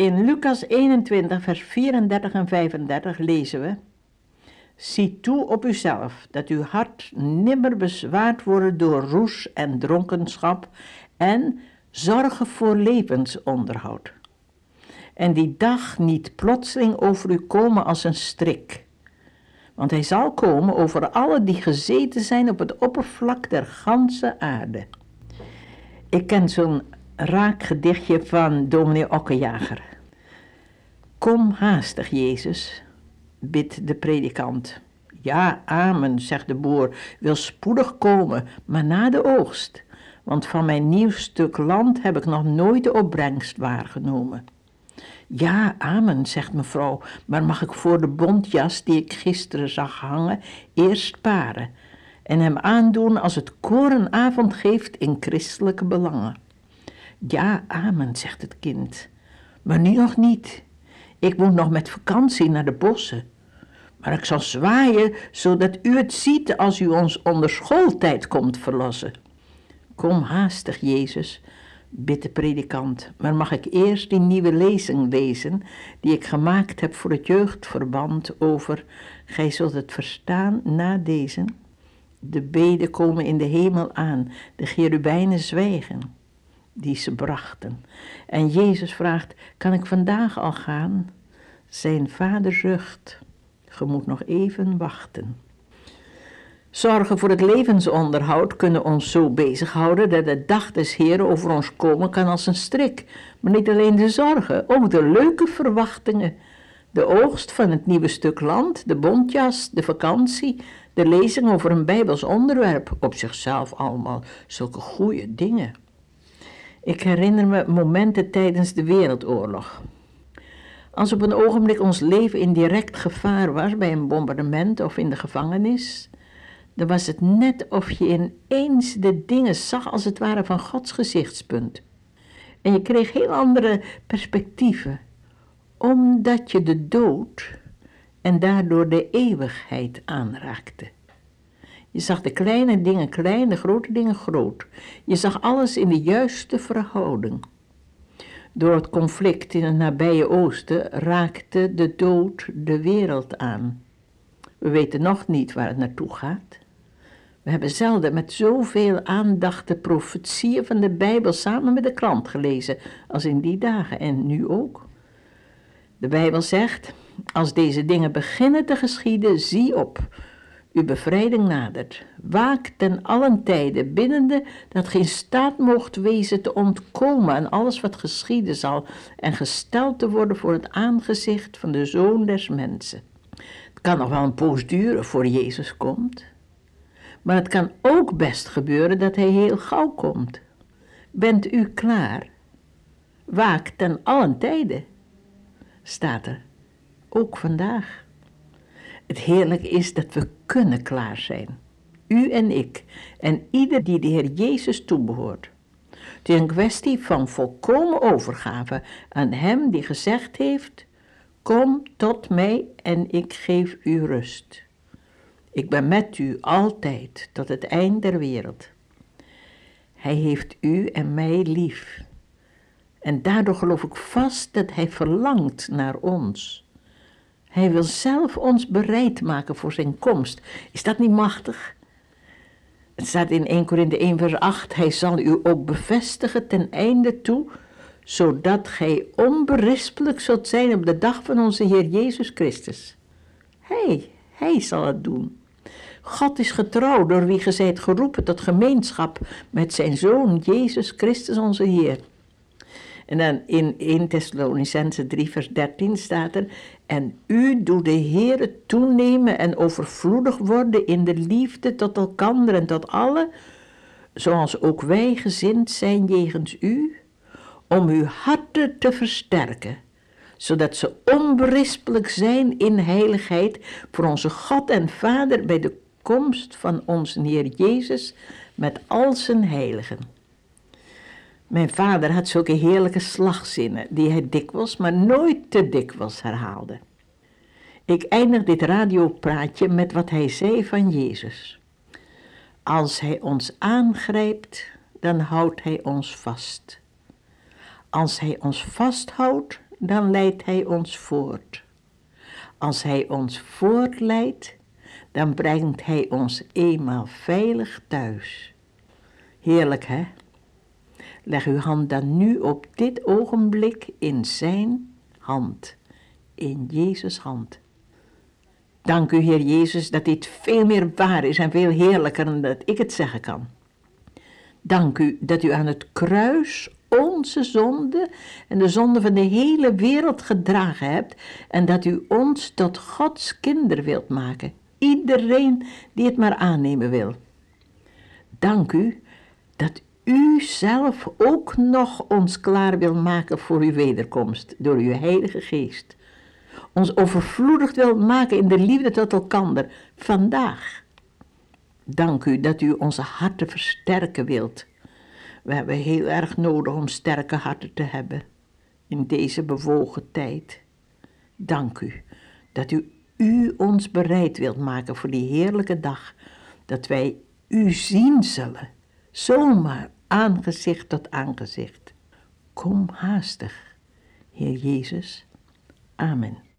In Lucas 21, vers 34 en 35 lezen we: Zie toe op uzelf dat uw hart nimmer bezwaard wordt door roes en dronkenschap en zorgen voor levensonderhoud. En die dag niet plotseling over u komen als een strik. Want hij zal komen over alle die gezeten zijn op het oppervlak der ganse aarde. Ik ken zo'n raak gedichtje van dominee Okkenjager. Kom haastig, Jezus, bidt de predikant. Ja, amen, zegt de boer, wil spoedig komen, maar na de oogst. Want van mijn nieuw stuk land heb ik nog nooit de opbrengst waargenomen. Ja, amen, zegt mevrouw, maar mag ik voor de bontjas die ik gisteren zag hangen eerst paren en hem aandoen als het korenavond geeft in christelijke belangen? Ja, amen, zegt het kind, maar nu nog niet. Ik moet nog met vakantie naar de bossen. Maar ik zal zwaaien, zodat u het ziet als u ons onder schooltijd komt verlossen. Kom haastig, Jezus, bidt de predikant, maar mag ik eerst die nieuwe lezing lezen die ik gemaakt heb voor het jeugdverband over Gij zult het verstaan na deze. De beden komen in de hemel aan, de cherubijnen zwijgen die ze brachten. En Jezus vraagt, kan ik vandaag al gaan? Zijn vader zucht, ge moet nog even wachten. Zorgen voor het levensonderhoud kunnen ons zo bezighouden dat de dag des Heren over ons komen kan als een strik. Maar niet alleen de zorgen, ook de leuke verwachtingen. De oogst van het nieuwe stuk land, de bontjas, de vakantie, de lezing over een Bijbels onderwerp. Op zichzelf allemaal zulke goede dingen. Ik herinner me momenten tijdens de Wereldoorlog. Als op een ogenblik ons leven in direct gevaar was bij een bombardement of in de gevangenis, dan was het net of je ineens de dingen zag als het ware van Gods gezichtspunt. En je kreeg heel andere perspectieven, omdat je de dood en daardoor de eeuwigheid aanraakte. Je zag de kleine dingen klein, de grote dingen groot. Je zag alles in de juiste verhouding. Door het conflict in het nabije oosten raakte de dood de wereld aan. We weten nog niet waar het naartoe gaat. We hebben zelden met zoveel aandacht de profetieën van de Bijbel samen met de krant gelezen als in die dagen en nu ook. De Bijbel zegt: Als deze dingen beginnen te geschieden, zie op uw bevrijding nadert. Waak ten allen tijde, binnende dat geen staat mocht wezen te ontkomen aan alles wat geschieden zal en gesteld te worden voor het aangezicht van de Zoon des Mensen. Het kan nog wel een poos duren voor Jezus komt, maar het kan ook best gebeuren dat Hij heel gauw komt. Bent u klaar? Waak ten allen tijde, staat er, ook vandaag. Het heerlijke is dat we kunnen klaar zijn. U en ik en ieder die de Heer Jezus toebehoort. Het is een kwestie van volkomen overgave aan Hem die gezegd heeft: Kom tot mij en ik geef u rust. Ik ben met u altijd tot het eind der wereld. Hij heeft u en mij lief. En daardoor geloof ik vast dat Hij verlangt naar ons. Hij wil zelf ons bereid maken voor zijn komst. Is dat niet machtig? Het staat in 1 Korinthe 1 vers 8, hij zal u ook bevestigen ten einde toe, zodat gij onberispelijk zult zijn op de dag van onze Heer Jezus Christus. Hij, hij zal het doen. God is getrouw door wie ge zijt geroepen tot gemeenschap met zijn Zoon Jezus Christus onze Heer. En dan in 1 Thessalonicense 3 vers 13 staat er, en u doet de Heere toenemen en overvloedig worden in de liefde tot elkander en tot allen, zoals ook wij gezind zijn jegens u, om uw harten te versterken, zodat ze onberispelijk zijn in heiligheid voor onze God en Vader bij de komst van onze Heer Jezus met al zijn heiligen. Mijn vader had zulke heerlijke slagzinnen die hij dikwijls, maar nooit te dikwijls herhaalde. Ik eindig dit radiopraatje met wat hij zei van Jezus. Als hij ons aangrijpt, dan houdt hij ons vast. Als hij ons vasthoudt, dan leidt Hij ons voort. Als Hij ons voortleidt, dan brengt Hij ons eenmaal veilig thuis. Heerlijk, hè? Leg uw hand dan nu op dit ogenblik in Zijn hand, in Jezus' hand. Dank u, Heer Jezus, dat dit veel meer waar is en veel heerlijker dan dat ik het zeggen kan. Dank u dat u aan het kruis onze zonde en de zonde van de hele wereld gedragen hebt en dat u ons tot Gods kinder wilt maken. Iedereen die het maar aannemen wil. Dank u dat u zelf ook nog ons klaar wil maken voor uw wederkomst door uw Heilige Geest. Ons overvloedig wil maken in de liefde tot elkander vandaag. Dank u dat u onze harten versterken wilt. We hebben heel erg nodig om sterke harten te hebben in deze bewogen tijd. Dank u dat u, u ons bereid wilt maken voor die heerlijke dag, dat wij u zien zullen, zomaar aangezicht tot aangezicht. Kom haastig, Heer Jezus. Amen.